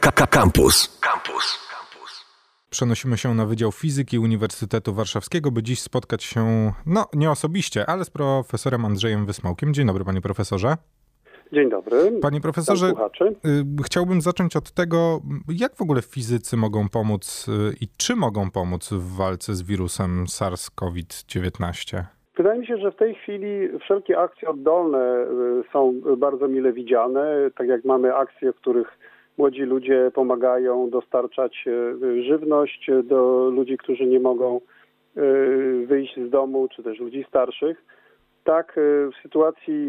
Campus. Campus. Przenosimy się na Wydział Fizyki Uniwersytetu Warszawskiego, by dziś spotkać się, no nie osobiście, ale z profesorem Andrzejem Wysmałkiem. Dzień dobry, panie profesorze. Dzień dobry. Panie profesorze, y, chciałbym zacząć od tego, jak w ogóle fizycy mogą pomóc y, i czy mogą pomóc w walce z wirusem SARS-CoV-19? Wydaje mi się, że w tej chwili wszelkie akcje oddolne y, są bardzo mile widziane, tak jak mamy akcje, w których młodzi ludzie pomagają dostarczać żywność do ludzi, którzy nie mogą wyjść z domu, czy też ludzi starszych tak w sytuacji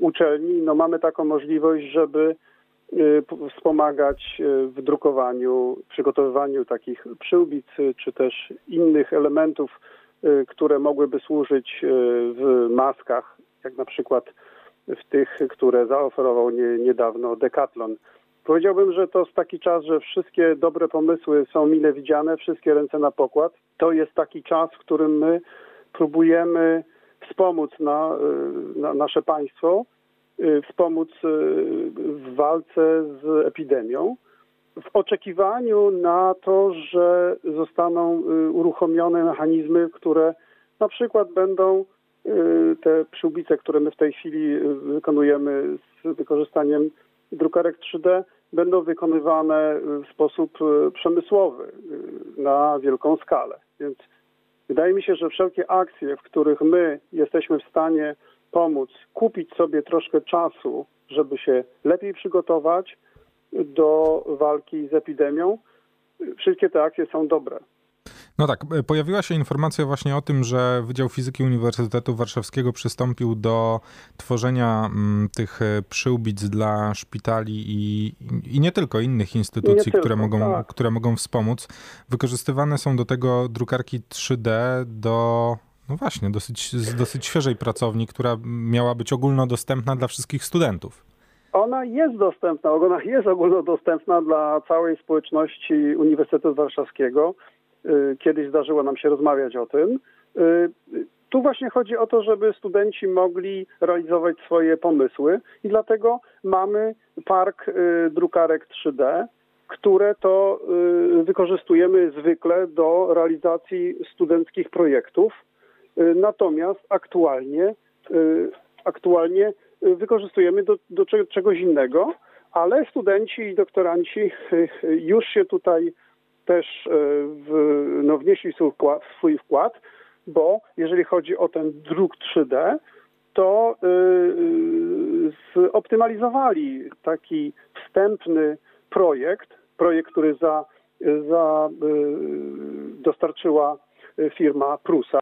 uczelni no mamy taką możliwość, żeby wspomagać w drukowaniu, przygotowywaniu takich przyłbic czy też innych elementów, które mogłyby służyć w maskach, jak na przykład w tych, które zaoferował nie, niedawno Decathlon. Powiedziałbym, że to jest taki czas, że wszystkie dobre pomysły są mile widziane, wszystkie ręce na pokład. To jest taki czas, w którym my próbujemy wspomóc na, y, na nasze państwo, y, wspomóc y, w walce z epidemią, w oczekiwaniu na to, że zostaną uruchomione mechanizmy, które na przykład będą te przyłbice, które my w tej chwili wykonujemy z wykorzystaniem drukarek 3D, będą wykonywane w sposób przemysłowy na wielką skalę. Więc Wydaje mi się, że wszelkie akcje, w których my jesteśmy w stanie pomóc, kupić sobie troszkę czasu, żeby się lepiej przygotować do walki z epidemią, wszystkie te akcje są dobre. No tak, e, pojawiła się informacja właśnie o tym, że Wydział Fizyki Uniwersytetu Warszawskiego przystąpił do tworzenia mm, tych e, przyłbic dla szpitali i, i nie tylko innych instytucji, które, tylko, mogą, tak. które mogą wspomóc. Wykorzystywane są do tego drukarki 3D do no właśnie, dosyć, z dosyć świeżej pracowni, która miała być ogólnodostępna dla wszystkich studentów. Ona jest dostępna, ona jest ogólnodostępna dla całej społeczności Uniwersytetu Warszawskiego. Y, kiedyś zdarzyło nam się rozmawiać o tym. Y, tu właśnie chodzi o to, żeby studenci mogli realizować swoje pomysły i dlatego mamy park y, drukarek 3D, które to wykorzystujemy zwykle do realizacji studenckich projektów. Natomiast aktualnie, aktualnie wykorzystujemy do, do czegoś innego, ale studenci i doktoranci już się tutaj też e, w, no, wnieśli swój wkład, swój wkład, bo jeżeli chodzi o ten druk 3D, to yy, zoptymalizowali taki wstępny projekt, projekt, który za, za dostarczyła firma Prusa.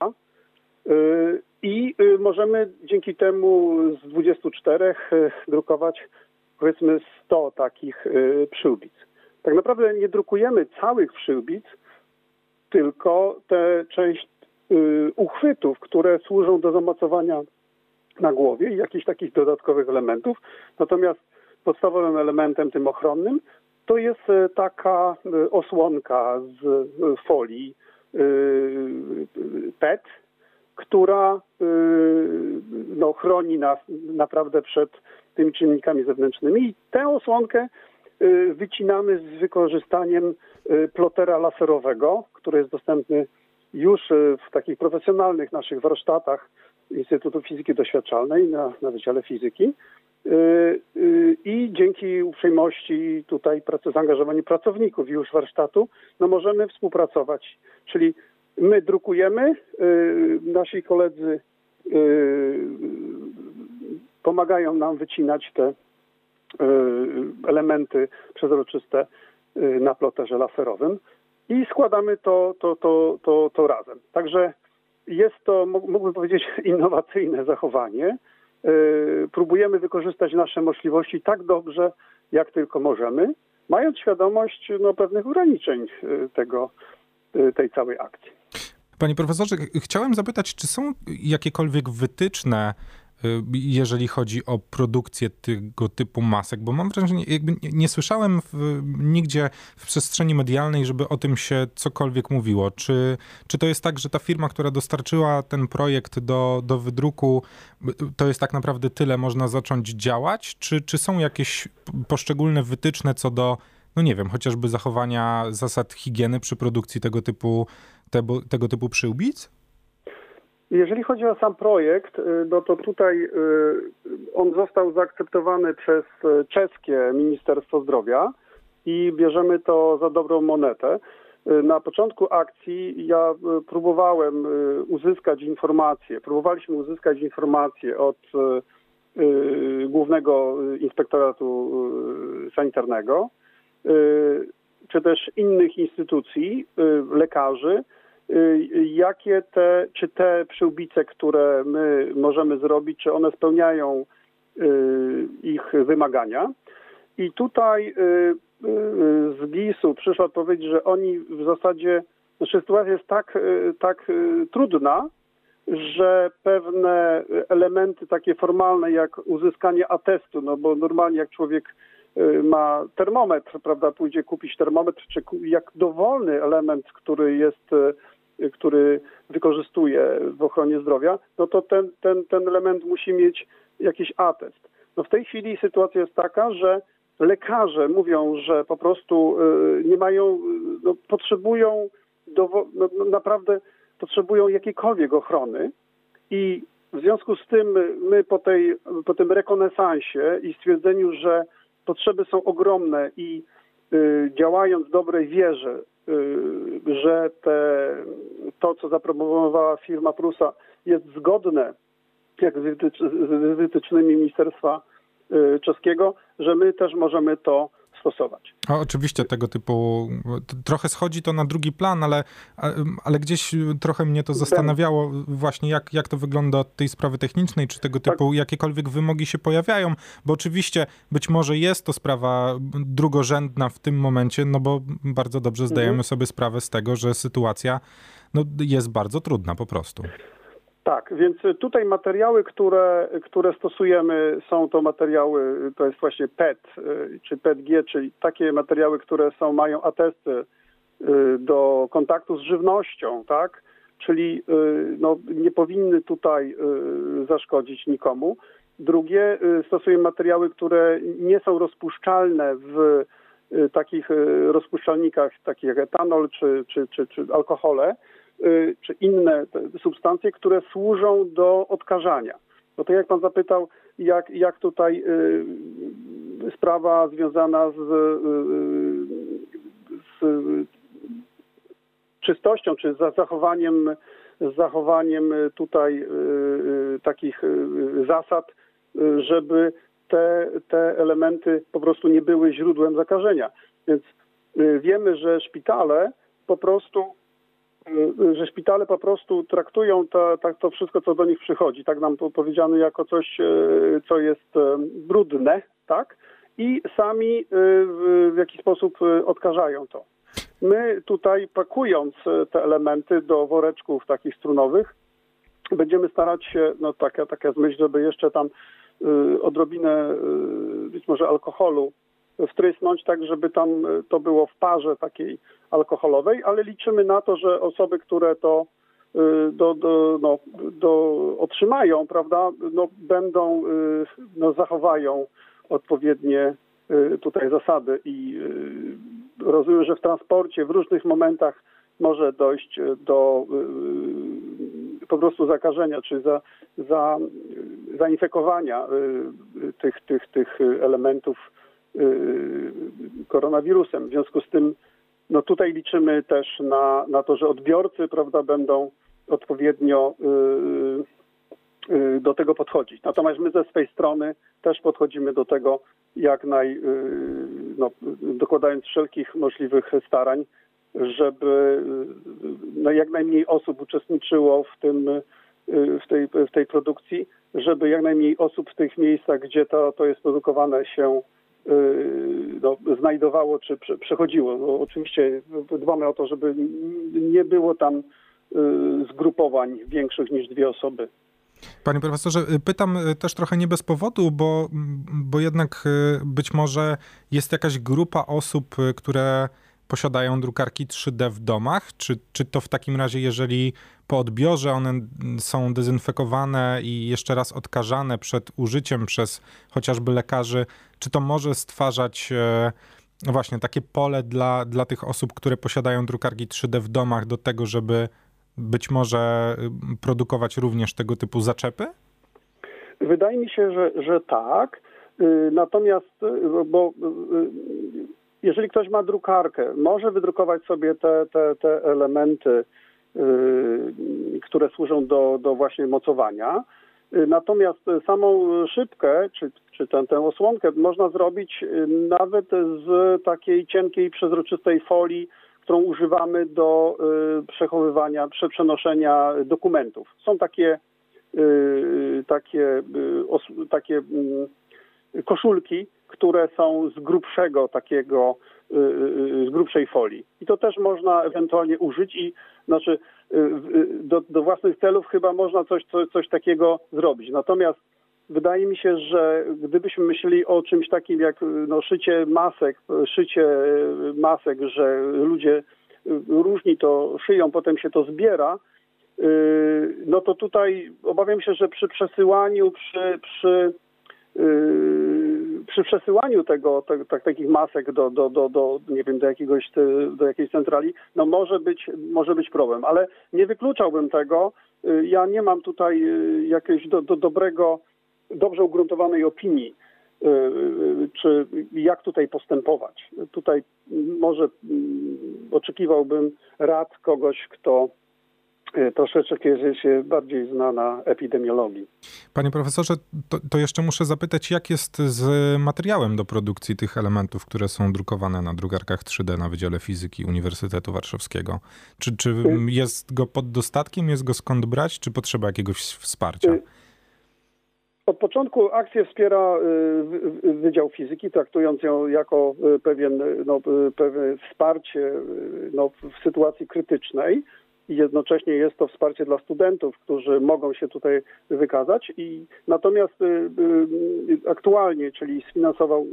I możemy dzięki temu z 24 drukować powiedzmy 100 takich przyłbic. Tak naprawdę nie drukujemy całych przyłbic, tylko tę część y, uchwytów, które służą do zamocowania na głowie i jakichś takich dodatkowych elementów. Natomiast podstawowym elementem tym ochronnym to jest y, taka y, osłonka z folii PET, która no, chroni nas naprawdę przed tymi czynnikami zewnętrznymi. I tę osłonkę wycinamy z wykorzystaniem y, plotera laserowego, który jest dostępny już y, w takich profesjonalnych naszych warsztatach Instytutu Fizyki Doświadczalnej na, na Wydziale Fizyki. I dzięki uprzejmości tutaj zaangażowaniu pracowników już warsztatu, no możemy współpracować. Czyli my drukujemy, nasi koledzy pomagają nam wycinać te elementy przezroczyste e, na ploterze laserowym i składamy to, to, to, to, to razem. Także jest to, mógłbym powiedzieć, innowacyjne zachowanie. E, próbujemy wykorzystać nasze możliwości tak dobrze, jak tylko możemy, mając świadomość no, pewnych ograniczeń tego, tej całej akcji. Panie profesorze, chciałem zapytać, czy są jakiekolwiek wytyczne Y, jeżeli chodzi o produkcję tego typu masek, bo mam wrażenie, jakby nie, nie słyszałem w, nigdzie w przestrzeni medialnej, żeby o tym się cokolwiek mówiło. Czy, czy to jest tak, że ta firma, która dostarczyła ten projekt do, do wydruku, to jest tak naprawdę tyle, można zacząć działać? Czy, czy są jakieś poszczególne wytyczne co do no nie wiem, chociażby zachowania zasad higieny przy produkcji tego typu, tego, tego typu przyłbic? Jeżeli chodzi o sam projekt, y, no to tutaj y, on został zaakceptowany przez czeskie Ministerstwo Zdrowia i bierzemy to za dobrą monetę. Na początku akcji ja próbowałem uzyskać informacje, próbowaliśmy uzyskać informacje od Głównego Inspektoratu Sanitarnego, czy też innych instytucji, lekarzy, jakie te, czy te przyłbice, które my możemy zrobić, czy one spełniają ich wymagania. I tutaj z GIS-u przyszła odpowiedź, że oni w zasadzie, znaczy sytuacja jest tak, tak trudna, że pewne elementy takie formalne jak uzyskanie atestu, no bo normalnie jak człowiek y, ma termometr, prawda, pójdzie kupić termometr, czy jak dowolny element, który jest, y, który wykorzystuje w ochronie zdrowia, no to ten, ten, ten element musi mieć jakiś atest. No w tej chwili sytuacja jest taka, że lekarze mówią, że po prostu y, nie mają, no, potrzebują do, no, naprawdę potrzebują jakiejkolwiek ochrony i w związku z tym my po, tej, po tym rekonesansie i stwierdzeniu, że potrzeby są ogromne i y, działając w dobrej wierze, y, że te, to, co zaproponowała firma Prusa jest zgodne jak z, wytycz, z wytycznymi Ministerstwa y, Czeskiego, że my też możemy to stosować. O, oczywiście tego typu, trochę schodzi to na drugi plan, ale, ale gdzieś trochę mnie to zastanawiało właśnie, jak, jak to wygląda od tej sprawy technicznej, czy tego typu tak. jakiekolwiek wymogi się pojawiają, bo oczywiście być może jest to sprawa drugorzędna w tym momencie, no bo bardzo dobrze zdajemy mhm. sobie sprawę z tego, że sytuacja no, jest bardzo trudna po prostu. Tak, więc tutaj materiały, które, które stosujemy, są to materiały, to jest właśnie PET y, czy PETG, czyli takie materiały, które są, mają atesty y, do kontaktu z żywnością, tak? Czyli y, no, nie powinny tutaj zaszkodzić nikomu. Drugie, stosujemy materiały, które nie są rozpuszczalne w takich rozpuszczalnikach, takich jak etanol czy, czy, czy, czy alkohole, czy inne substancje, które służą do odkażania. No to jak pan zapytał, jak, jak tutaj y, sprawa związana z, y, z czystością, czy z zachowaniem, z zachowaniem tutaj takich zasad, żeby te, te elementy po prostu nie były źródłem zakażenia. Więc wiemy, że szpitale po prostu Y, że szpitale po prostu traktują to, to, to wszystko, co do nich przychodzi, tak nam powiedziano, jako coś, y, co jest y, brudne, tak? I sami w jakiś sposób odkażają to. My tutaj pakując te elementy do woreczków takich strunowych, będziemy starać się, no taka, taka jest myśl, żeby jeszcze tam odrobinę być może alkoholu wtrysnąć, tak żeby tam to było w parze takiej alkoholowej, ale liczymy na to, że osoby, które to y, do, do, no, do otrzymają, prawda, no, będą, y, no, zachowają odpowiednie tutaj zasady i rozumiem, że w transporcie w różnych momentach może dojść do po prostu zakażenia czy za, za, zainfekowania tych, tych, tych elementów koronawirusem. W związku z tym no tutaj liczymy też na, na to, że odbiorcy prawda, będą odpowiednio yy, yy, do tego podchodzić. Natomiast my ze swojej strony też podchodzimy do tego jak naj, no, dokładając wszelkich możliwych starań, żeby no, jak najmniej osób uczestniczyło w tym, y, w tej, w tej produkcji, żeby jak najmniej osób w tych miejscach, gdzie to, to jest produkowane się Y, no, znajdowało czy przechodziło. No, oczywiście dbamy o to, żeby nie było tam y, zgrupowań większych niż dwie osoby. Panie profesorze, pytam też trochę nie bez powodu, bo, bo jednak y, być może jest jakaś grupa osób, które posiadają drukarki 3D w domach? Czy, czy to w takim razie, jeżeli po odbiorze one są dezynfekowane i jeszcze raz odkażane przed użyciem przez chociażby lekarzy, czy to może stwarzać e, no właśnie, takie pole dla, dla tych osób, które posiadają drukarki 3D w domach do tego, żeby być może y, produkować również tego typu zaczepy? Wydaje mi się, że, że tak. Y, natomiast, y, bo jeżeli ktoś ma drukarkę, może wydrukować sobie te, te, te elementy, które służą do, do właśnie mocowania. Natomiast samą szybkę, czy, czy tę, tę osłonkę można zrobić nawet z takiej cienkiej, przezroczystej folii, którą używamy do y, przechowywania, przenoszenia dokumentów. Są takie, takie, takie mm, koszulki, które są z grubszego takiego, z grubszej folii. I to też można ewentualnie użyć i znaczy do, do własnych celów chyba można coś, coś, coś takiego zrobić. Natomiast wydaje mi się, że gdybyśmy myśleli o czymś takim jak no, szycie masek, szycie masek, że ludzie różni to szyją, potem się to zbiera, no to tutaj obawiam się, że przy przesyłaniu, przy, przy, przy przesyłaniu tego, te, tak, takich masek do, do, do, do, nie wiem, do jakiegoś, do jakiejś centrali, no może być, może być problem, ale nie wykluczałbym tego. Yy, ja nie mam tutaj jakiegoś do, do dobrego dobrze ugruntowanej opinii, y, y, czy jak tutaj postępować. Tutaj może mm, oczekiwałbym rad kogoś, kto y, troszeczkę się bardziej zna na epidemiologii. Panie profesorze, to, to, jeszcze muszę zapytać, jak jest z materiałem do produkcji tych elementów, które są drukowane na drukarkach 3D na Wydziale Fizyki Uniwersytetu Warszawskiego? Czy, czy jest go pod dostatkiem, jest go skąd brać, czy potrzeba jakiegoś wsparcia? Od początku akcję wspiera y, Wydział Fizyki, traktując ją jako y, pewien, no, y, pewne wsparcie no, w sytuacji krytycznej i jednocześnie jest to wsparcie dla studentów, którzy mogą się tutaj wykazać. I natomiast aktualnie, czyli sfinansował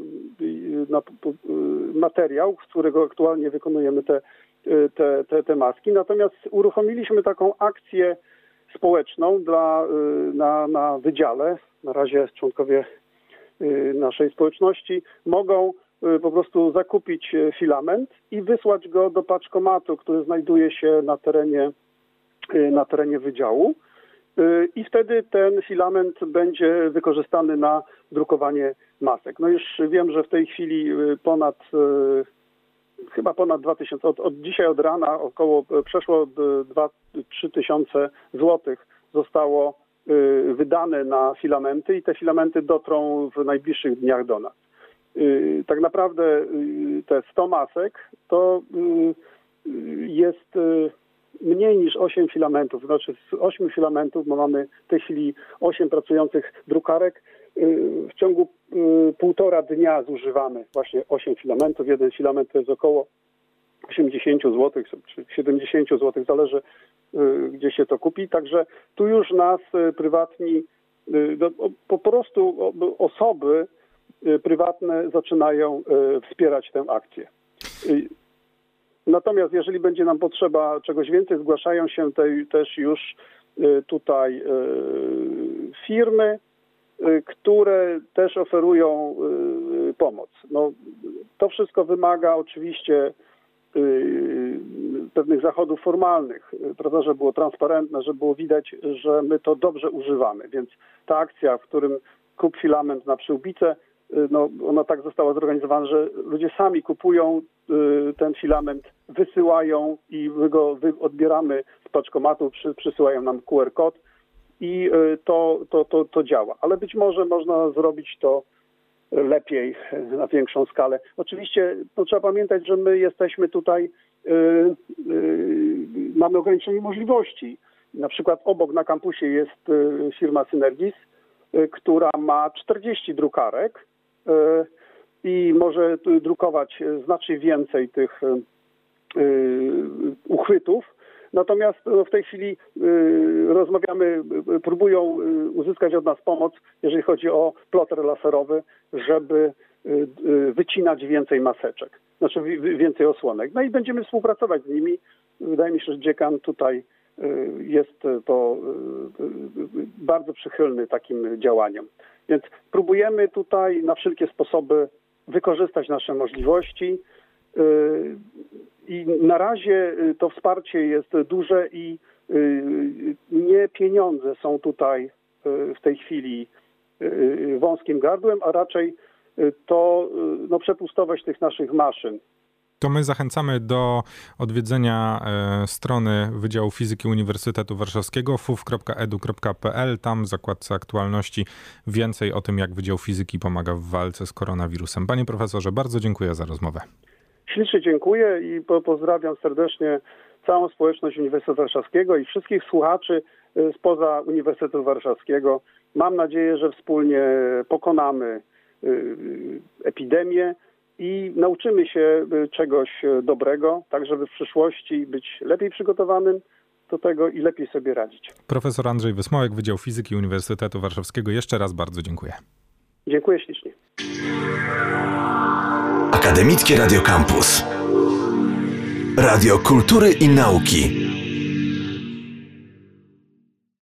materiał, z którego aktualnie wykonujemy te, te, te, te maski. Natomiast uruchomiliśmy taką akcję społeczną dla, na, na wydziale na razie członkowie y, naszej społeczności mogą y, po prostu zakupić y, filament i wysłać go do paczkomatu, który znajduje się na terenie, na terenie wydziału. I wtedy ten filament będzie wykorzystany na drukowanie masek. No już wiem, że w tej chwili ponad chyba ponad 2000, od, od dzisiaj od rana około przeszło 2-3 tysiące złotych zostało Y, wydane na filamenty i te filamenty dotrą w najbliższych dniach do nas. Y, tak naprawdę y, te 100 masek to jest mniej niż 8 filamentów. Znaczy z 8 filamentów, bo mamy w tej chwili 8 pracujących drukarek, w ciągu półtora dnia zużywamy właśnie 8 filamentów. Jeden filament to jest około 80 zł czy 70 zł, zależy y, gdzie się to kupi. Także tu już nas y, prywatni, y, no, po prostu osoby prywatne zaczynają wspierać tę akcję. Natomiast jeżeli będzie nam potrzeba czegoś więcej, zgłaszają się tej, też już tutaj firmy, które też oferują pomoc. No, to wszystko wymaga oczywiście Y, pewnych zachodów formalnych, prawda, żeby było transparentne, żeby było widać, że my to dobrze używamy. Więc ta akcja, w którym kup filament na przyłbice, y, no, ona tak została zorganizowana, że ludzie sami kupują y, ten filament, wysyłają i my go odbieramy z paczkomatu, przy, przysyłają nam QR kod i to, to, to, to działa. Ale być może można zrobić to lepiej na większą skalę. Oczywiście no, trzeba pamiętać, że my jesteśmy tutaj, yy, yy, mamy ograniczenie możliwości. Na przykład obok na kampusie jest firma Synergis, y, która ma 40 drukarek y, i może drukować znacznie więcej tych y, uchwytów Natomiast no, w tej chwili y, rozmawiamy, y, próbują y, uzyskać od nas pomoc, jeżeli chodzi o ploter laserowy, żeby wycinać więcej maseczek, znaczy więcej osłonek. No i będziemy współpracować z nimi. Wydaje mi się, że dziekan tutaj jest to bardzo przychylny takim działaniom. Więc próbujemy tutaj na wszelkie sposoby wykorzystać nasze możliwości. I na razie to wsparcie jest duże i nie pieniądze są tutaj w tej chwili wąskim gardłem, a raczej to no, przepustowość tych naszych maszyn to my zachęcamy do odwiedzenia e, strony Wydziału Fizyki Uniwersytetu Warszawskiego fuf.edu.pl. Tam w zakładce aktualności więcej o tym, jak Wydział Fizyki pomaga w walce z koronawirusem. Panie profesorze, bardzo dziękuję za rozmowę. Ślicznie dziękuję i po pozdrawiam serdecznie całą społeczność Uniwersytetu Warszawskiego i wszystkich słuchaczy e, spoza Uniwersytetu Warszawskiego. Mam nadzieję, że wspólnie pokonamy e, epidemię i nauczymy się y, czegoś y, dobrego, tak żeby w przyszłości być lepiej przygotowanym do tego i lepiej sobie radzić. Profesor Andrzej Wysmołek, Wydział Fizyki Uniwersytetu Warszawskiego. Jeszcze raz bardzo dziękuję. Dziękuję ślicznie. Akademickie Radio Campus. Radio Kultury i Nauki.